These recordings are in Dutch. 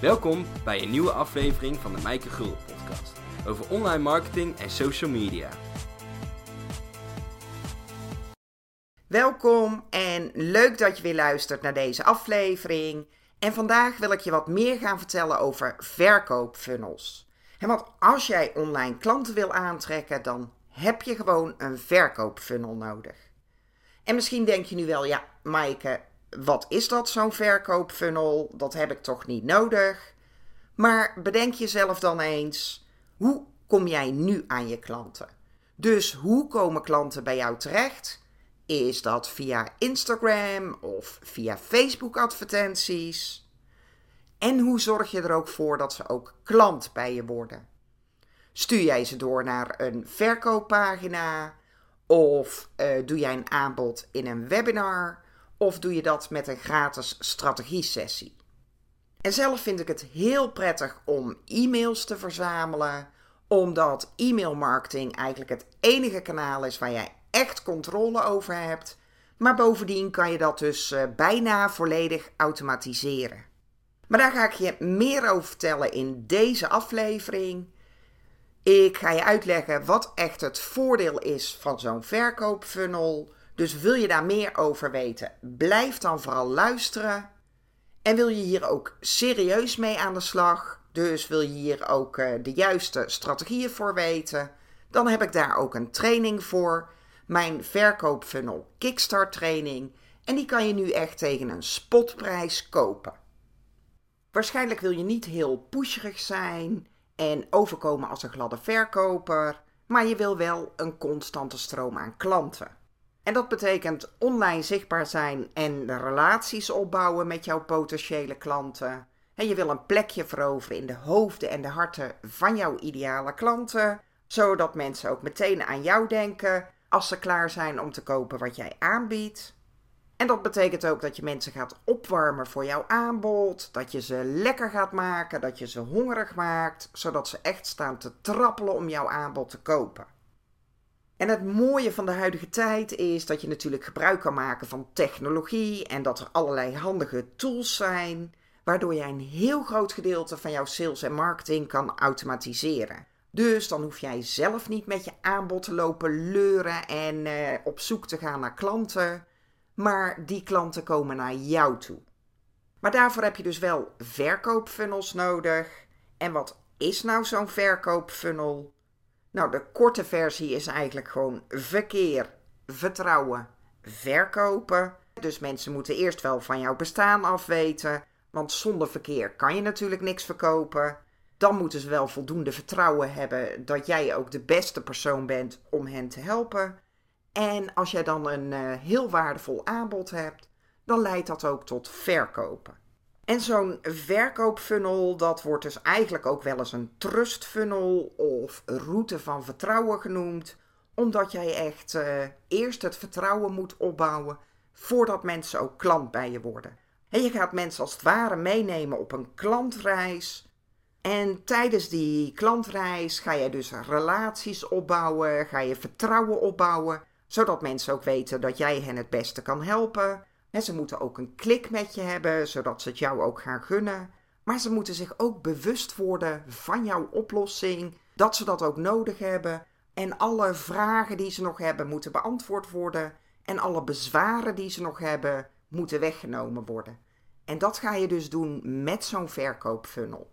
Welkom bij een nieuwe aflevering van de Mijke Gul podcast over online marketing en social media. Welkom en leuk dat je weer luistert naar deze aflevering. En vandaag wil ik je wat meer gaan vertellen over verkoopfunnels. Want als jij online klanten wil aantrekken, dan heb je gewoon een verkoopfunnel nodig. En misschien denk je nu wel, ja, Maaike, wat is dat zo'n verkoopfunnel? Dat heb ik toch niet nodig? Maar bedenk jezelf dan eens, hoe kom jij nu aan je klanten? Dus hoe komen klanten bij jou terecht? Is dat via Instagram of via Facebook advertenties? En hoe zorg je er ook voor dat ze ook klant bij je worden? Stuur jij ze door naar een verkooppagina? Of uh, doe jij een aanbod in een webinar? Of doe je dat met een gratis strategie-sessie? En zelf vind ik het heel prettig om e-mails te verzamelen, omdat e-mailmarketing eigenlijk het enige kanaal is waar jij echt controle over hebt. Maar bovendien kan je dat dus uh, bijna volledig automatiseren. Maar daar ga ik je meer over vertellen in deze aflevering. Ik ga je uitleggen wat echt het voordeel is van zo'n verkoopfunnel. Dus wil je daar meer over weten, blijf dan vooral luisteren. En wil je hier ook serieus mee aan de slag, dus wil je hier ook uh, de juiste strategieën voor weten, dan heb ik daar ook een training voor. Mijn verkoopfunnel Kickstart training. En die kan je nu echt tegen een spotprijs kopen. Waarschijnlijk wil je niet heel pusherig zijn en overkomen als een gladde verkoper, maar je wil wel een constante stroom aan klanten. En dat betekent online zichtbaar zijn en relaties opbouwen met jouw potentiële klanten. En je wil een plekje veroveren in de hoofden en de harten van jouw ideale klanten, zodat mensen ook meteen aan jou denken als ze klaar zijn om te kopen wat jij aanbiedt. En dat betekent ook dat je mensen gaat opwarmen voor jouw aanbod, dat je ze lekker gaat maken, dat je ze hongerig maakt, zodat ze echt staan te trappelen om jouw aanbod te kopen. En het mooie van de huidige tijd is dat je natuurlijk gebruik kan maken van technologie en dat er allerlei handige tools zijn, waardoor jij een heel groot gedeelte van jouw sales en marketing kan automatiseren. Dus dan hoef jij zelf niet met je aanbod te lopen leuren en eh, op zoek te gaan naar klanten, maar die klanten komen naar jou toe. Maar daarvoor heb je dus wel verkoopfunnels nodig. En wat is nou zo'n verkoopfunnel? Nou, de korte versie is eigenlijk gewoon verkeer, vertrouwen, verkopen. Dus mensen moeten eerst wel van jouw bestaan afweten, want zonder verkeer kan je natuurlijk niks verkopen. Dan moeten ze wel voldoende vertrouwen hebben dat jij ook de beste persoon bent om hen te helpen. En als jij dan een uh, heel waardevol aanbod hebt, dan leidt dat ook tot verkopen. En zo'n verkoopfunnel, dat wordt dus eigenlijk ook wel eens een trustfunnel of route van vertrouwen genoemd. Omdat jij echt uh, eerst het vertrouwen moet opbouwen voordat mensen ook klant bij je worden. En je gaat mensen als het ware meenemen op een klantreis. En tijdens die klantreis ga je dus relaties opbouwen, ga je vertrouwen opbouwen, zodat mensen ook weten dat jij hen het beste kan helpen ze moeten ook een klik met je hebben, zodat ze het jou ook gaan gunnen. Maar ze moeten zich ook bewust worden van jouw oplossing, dat ze dat ook nodig hebben. En alle vragen die ze nog hebben moeten beantwoord worden. En alle bezwaren die ze nog hebben moeten weggenomen worden. En dat ga je dus doen met zo'n verkoopfunnel.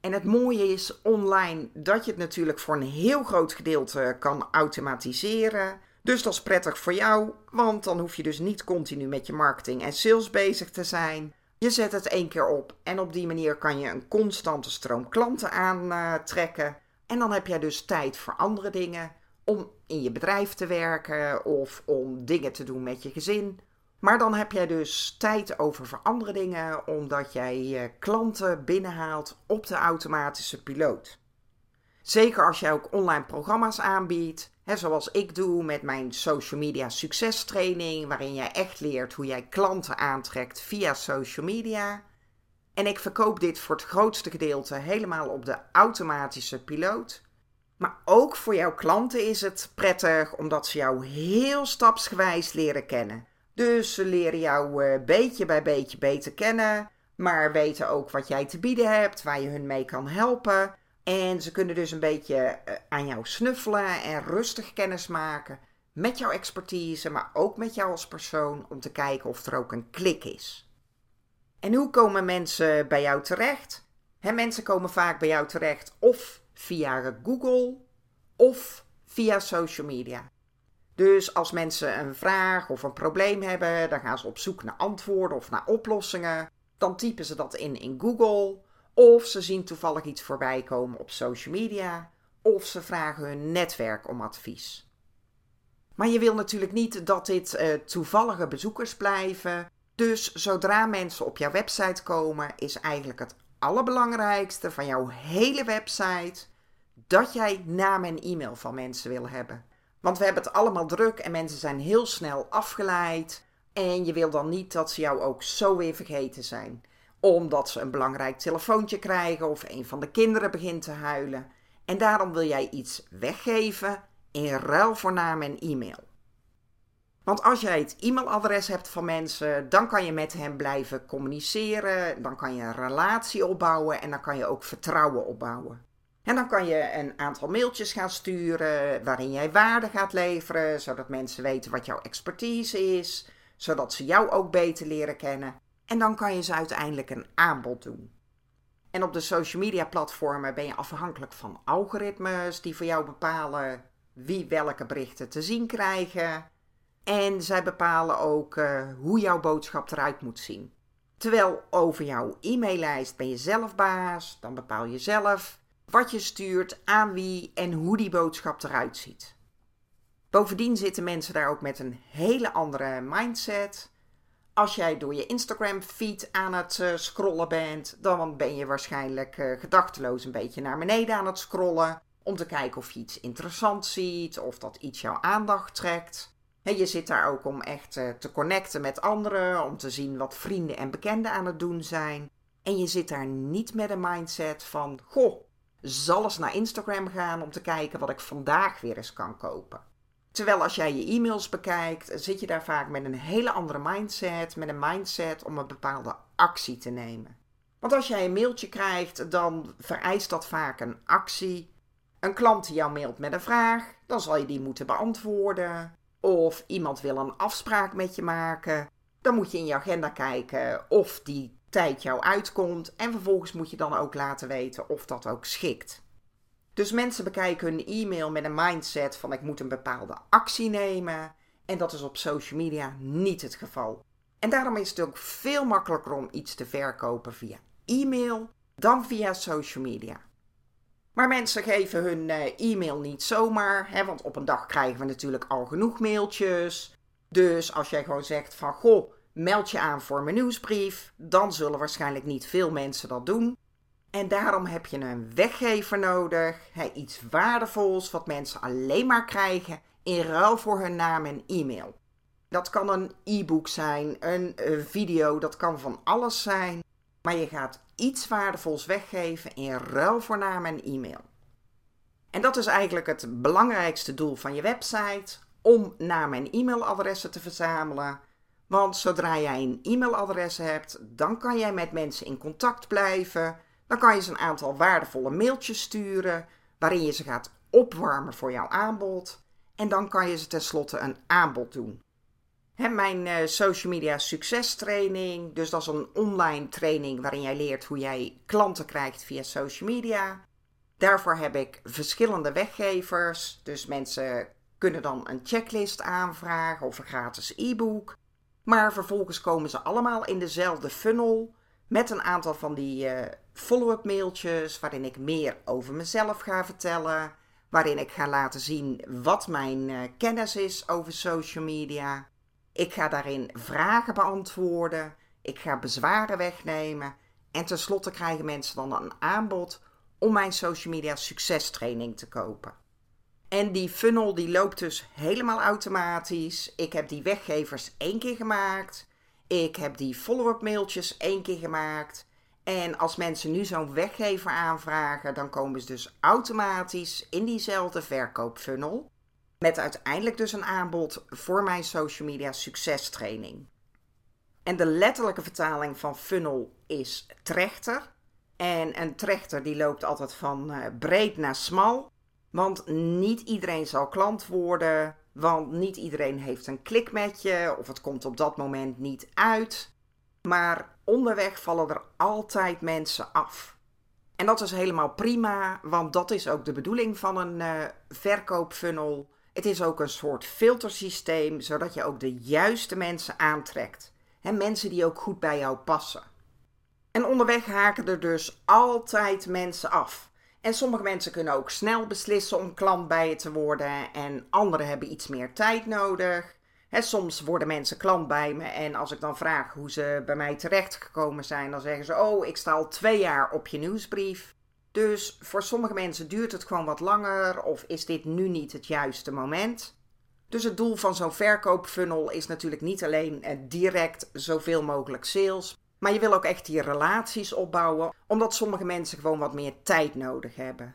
En het mooie is online dat je het natuurlijk voor een heel groot gedeelte kan automatiseren. Dus dat is prettig voor jou, want dan hoef je dus niet continu met je marketing en sales bezig te zijn. Je zet het één keer op en op die manier kan je een constante stroom klanten aantrekken. En dan heb jij dus tijd voor andere dingen, om in je bedrijf te werken of om dingen te doen met je gezin. Maar dan heb jij dus tijd over voor andere dingen, omdat jij je klanten binnenhaalt op de automatische piloot. Zeker als jij ook online programma's aanbiedt, zoals ik doe met mijn social media succestraining, waarin jij echt leert hoe jij klanten aantrekt via social media. En ik verkoop dit voor het grootste gedeelte helemaal op de automatische piloot. Maar ook voor jouw klanten is het prettig omdat ze jou heel stapsgewijs leren kennen. Dus ze leren jou uh, beetje bij beetje beter kennen. maar weten ook wat jij te bieden hebt, waar je hun mee kan helpen. En ze kunnen dus een beetje eh, aan jou snuffelen en rustig kennis maken met jouw expertise, maar ook met jou als persoon om te kijken of er ook een klik is. En hoe komen mensen bij jou terecht? Mensen komen vaak bij jou terecht of via Google of via social media. Dus als mensen een vraag of een probleem hebben, dan gaan ze op zoek naar antwoorden of naar oplossingen. Dan typen ze dat in in Google. Of ze zien toevallig iets voorbij komen op social media. Of ze vragen hun netwerk om advies. Maar je wil natuurlijk niet dat dit uh, toevallige bezoekers blijven. Dus zodra mensen op jouw website komen, is eigenlijk het allerbelangrijkste van jouw hele website dat jij naam en e-mail van mensen wil hebben. Want we hebben het allemaal druk en mensen zijn heel snel afgeleid. En je wil dan niet dat ze jou ook zo weer vergeten zijn. Omdat ze een belangrijk telefoontje krijgen of een van de kinderen begint te huilen. En daarom wil jij iets weggeven in ruil voor naam en e-mail. Want als jij het e-mailadres hebt van mensen, dan kan je met hen blijven communiceren, dan kan je een relatie opbouwen en dan kan je ook vertrouwen opbouwen. En dan kan je een aantal mailtjes gaan sturen waarin jij waarde gaat leveren, zodat mensen weten wat jouw expertise is, zodat ze jou ook beter leren kennen. En dan kan je ze uiteindelijk een aanbod doen. En op de social media platformen ben je afhankelijk van algoritmes die voor jou bepalen wie welke berichten te zien krijgen. En zij bepalen ook uh, hoe jouw boodschap eruit moet zien. Terwijl over jouw e-maillijst ben je zelf baas, dan bepaal je zelf wat je stuurt, aan wie en hoe die boodschap eruit ziet. Bovendien zitten mensen daar ook met een hele andere mindset. Als jij door je Instagram feed aan het uh, scrollen bent, dan ben je waarschijnlijk uh, gedachteloos een beetje naar beneden aan het scrollen. Om te kijken of je iets interessants ziet of dat iets jouw aandacht trekt. En je zit daar ook om echt uh, te connecten met anderen, om te zien wat vrienden en bekenden aan het doen zijn. En je zit daar niet met een mindset van: Goh, zal eens naar Instagram gaan om te kijken wat ik vandaag weer eens kan kopen. Terwijl als jij je e-mails bekijkt, zit je daar vaak met een hele andere mindset, met een mindset om een bepaalde actie te nemen. Want als jij een mailtje krijgt, dan vereist dat vaak een actie. Een klant die jou mailt met een vraag, dan zal je die moeten beantwoorden. Of iemand wil een afspraak met je maken, dan moet je in je agenda kijken of die tijd jou uitkomt. En vervolgens moet je dan ook laten weten of dat ook schikt. Dus mensen bekijken hun e-mail met een mindset van ik moet een bepaalde actie nemen. En dat is op social media niet het geval. En daarom is het ook veel makkelijker om iets te verkopen via e-mail dan via social media. Maar mensen geven hun eh, e-mail niet zomaar, hè, want op een dag krijgen we natuurlijk al genoeg mailtjes. Dus als jij gewoon zegt van goh, meld je aan voor mijn nieuwsbrief, dan zullen waarschijnlijk niet veel mensen dat doen. En daarom heb je een weggever nodig, iets waardevols wat mensen alleen maar krijgen in ruil voor hun naam en e-mail. Dat kan een e-book zijn, een video, dat kan van alles zijn. Maar je gaat iets waardevols weggeven in ruil voor naam en e-mail. En dat is eigenlijk het belangrijkste doel van je website: om naam en e-mailadressen te verzamelen want zodra jij een e-mailadres hebt, dan kan jij met mensen in contact blijven. Dan kan je ze een aantal waardevolle mailtjes sturen waarin je ze gaat opwarmen voor jouw aanbod. En dan kan je ze tenslotte een aanbod doen. He, mijn uh, social media succestraining, dus dat is een online training waarin jij leert hoe jij klanten krijgt via social media. Daarvoor heb ik verschillende weggevers, dus mensen kunnen dan een checklist aanvragen of een gratis e-book. Maar vervolgens komen ze allemaal in dezelfde funnel met een aantal van die uh, follow-up mailtjes waarin ik meer over mezelf ga vertellen, waarin ik ga laten zien wat mijn uh, kennis is over social media. Ik ga daarin vragen beantwoorden, ik ga bezwaren wegnemen en tenslotte krijgen mensen dan een aanbod om mijn social media succestraining te kopen. En die funnel die loopt dus helemaal automatisch. Ik heb die weggevers één keer gemaakt. Ik heb die follow-up mailtjes één keer gemaakt. En als mensen nu zo'n weggever aanvragen, dan komen ze dus automatisch in diezelfde verkoopfunnel. Met uiteindelijk dus een aanbod voor mijn social media succestraining. En de letterlijke vertaling van funnel is trechter. En een trechter die loopt altijd van eh, breed naar smal. Want niet iedereen zal klant worden. Want niet iedereen heeft een klik met je. Of het komt op dat moment niet uit. Maar onderweg vallen er altijd mensen af. En dat is helemaal prima, want dat is ook de bedoeling van een uh, verkoopfunnel. Het is ook een soort filtersysteem, zodat je ook de juiste mensen aantrekt. En mensen die ook goed bij jou passen. En onderweg haken er dus altijd mensen af. En sommige mensen kunnen ook snel beslissen om klant bij je te worden. En anderen hebben iets meer tijd nodig. Soms worden mensen klant bij me en als ik dan vraag hoe ze bij mij terechtgekomen zijn, dan zeggen ze: Oh, ik sta al twee jaar op je nieuwsbrief. Dus voor sommige mensen duurt het gewoon wat langer of is dit nu niet het juiste moment. Dus het doel van zo'n verkoopfunnel is natuurlijk niet alleen eh, direct zoveel mogelijk sales, maar je wil ook echt die relaties opbouwen, omdat sommige mensen gewoon wat meer tijd nodig hebben.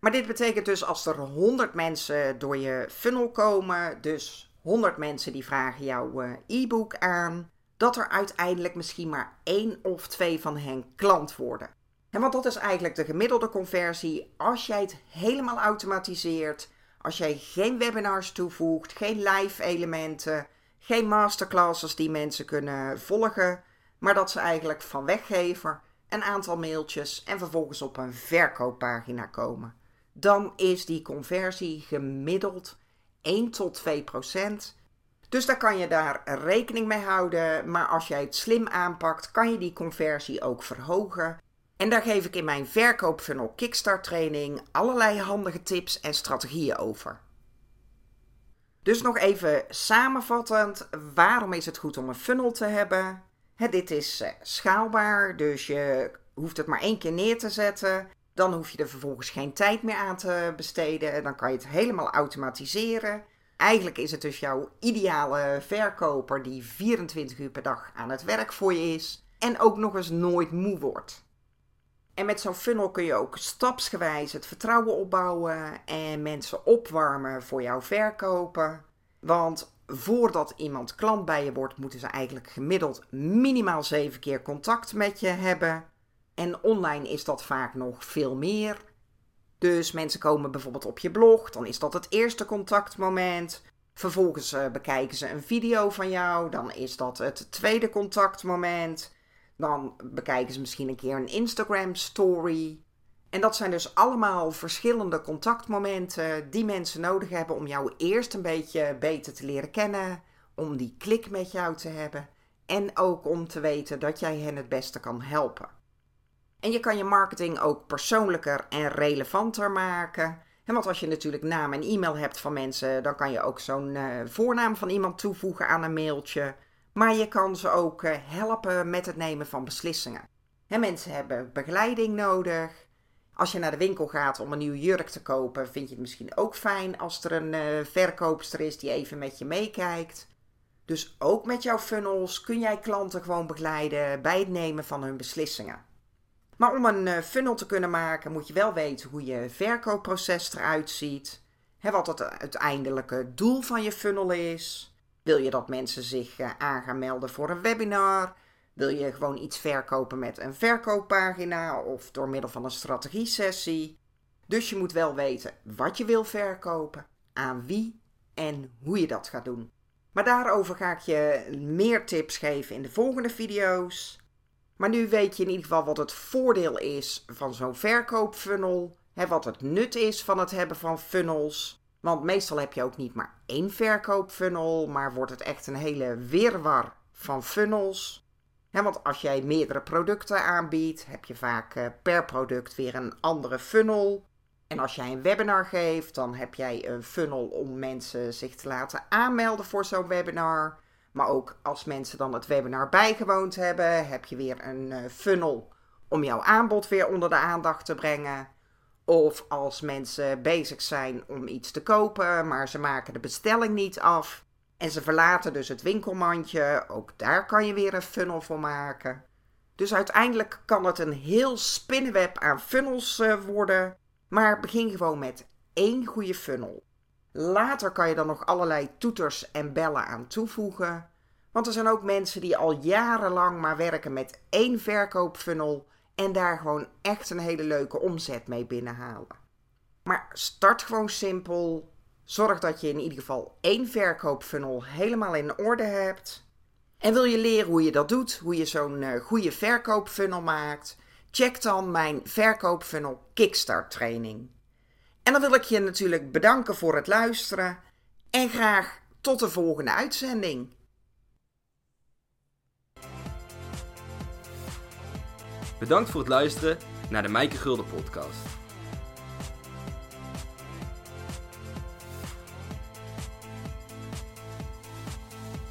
Maar dit betekent dus als er 100 mensen door je funnel komen, dus 100 mensen die vragen jouw eh, e-book aan, dat er uiteindelijk misschien maar één of twee van hen klant worden. En want dat is eigenlijk de gemiddelde conversie als jij het helemaal automatiseert, als jij geen webinars toevoegt, geen live elementen, geen masterclasses die mensen kunnen volgen, maar dat ze eigenlijk van weggever een aantal mailtjes en vervolgens op een verkooppagina komen. Dan is die conversie gemiddeld 1 tot 2 procent. Dus daar kan je daar rekening mee houden. Maar als jij het slim aanpakt, kan je die conversie ook verhogen. En daar geef ik in mijn verkoopfunnel Kickstart training allerlei handige tips en strategieën over. Dus nog even samenvattend, waarom is het goed om een funnel te hebben? dit is uh, schaalbaar, dus je hoeft het maar één keer neer te zetten. Dan hoef je er vervolgens geen tijd meer aan te besteden. Dan kan je het helemaal automatiseren. Eigenlijk is het dus jouw ideale verkoper die 24 uur per dag aan het werk voor je is en ook nog eens nooit moe wordt. En met zo'n funnel kun je ook stapsgewijs het vertrouwen opbouwen en mensen opwarmen voor jouw verkopen. Want voordat iemand klant bij je wordt, moeten ze eigenlijk gemiddeld minimaal zeven keer contact met je hebben. En online is dat vaak nog veel meer. Dus mensen komen bijvoorbeeld op je blog, dan is dat het eerste contactmoment. Vervolgens uh, bekijken ze een video van jou, dan is dat het tweede contactmoment. Dan bekijken ze misschien een keer een Instagram story. En dat zijn dus allemaal verschillende contactmomenten die mensen nodig hebben om jou eerst een beetje beter te leren kennen, om die klik met jou te hebben en ook om te weten dat jij hen het beste kan helpen. En je kan je marketing ook persoonlijker en relevanter maken. want als je natuurlijk naam en e-mail hebt van mensen, dan kan je ook zo'n uh, voornaam van iemand toevoegen aan een mailtje. Maar je kan ze ook uh, helpen met het nemen van beslissingen. En mensen hebben begeleiding nodig. Als je naar de winkel gaat om een nieuwe jurk te kopen, vind je het misschien ook fijn als er een uh, verkoopster is die even met je meekijkt. Dus ook met jouw funnels kun jij klanten gewoon begeleiden bij het nemen van hun beslissingen. Maar om een uh, funnel te kunnen maken, moet je wel weten hoe je verkoopproces eruit ziet. Hè, wat het uiteindelijke doel van je funnel is. Wil je dat mensen zich uh, aan gaan melden voor een webinar? Wil je gewoon iets verkopen met een verkooppagina of door middel van een strategie-sessie? Dus je moet wel weten wat je wil verkopen, aan wie en hoe je dat gaat doen. Maar daarover ga ik je meer tips geven in de volgende video's. Maar nu weet je in ieder geval wat het voordeel is van zo'n verkoopfunnel. Hè, wat het nut is van het hebben van funnels. Want meestal heb je ook niet maar één verkoopfunnel, maar wordt het echt een hele wirwar van funnels want als jij meerdere producten aanbiedt, heb je vaak eh, per product weer een andere funnel. En als jij een webinar geeft, dan heb jij een funnel om mensen zich te laten aanmelden voor zo'n webinar. Maar ook als mensen dan het webinar bijgewoond hebben, heb je weer een uh, funnel om jouw aanbod weer onder de aandacht te brengen. Of als mensen bezig zijn om iets te kopen, maar ze maken de bestelling niet af, en ze verlaten dus het winkelmandje. Ook daar kan je weer een funnel voor maken. Dus uiteindelijk kan het een heel spinnenweb aan funnels uh, worden. Maar begin gewoon met één goede funnel. Later kan je dan nog allerlei toeters en bellen aan toevoegen. Want er zijn ook mensen die al jarenlang maar werken met één verkoopfunnel en daar gewoon echt een hele leuke omzet mee binnenhalen. Maar start gewoon simpel. Zorg dat je in ieder geval één verkoopfunnel helemaal in orde hebt. En wil je leren hoe je dat doet, hoe je zo'n uh, goede verkoopfunnel maakt? Check dan mijn verkoopfunnel Kickstart training. En dan wil ik je natuurlijk bedanken voor het luisteren en graag tot de volgende uitzending. Bedankt voor het luisteren naar de Mijke Gulden podcast.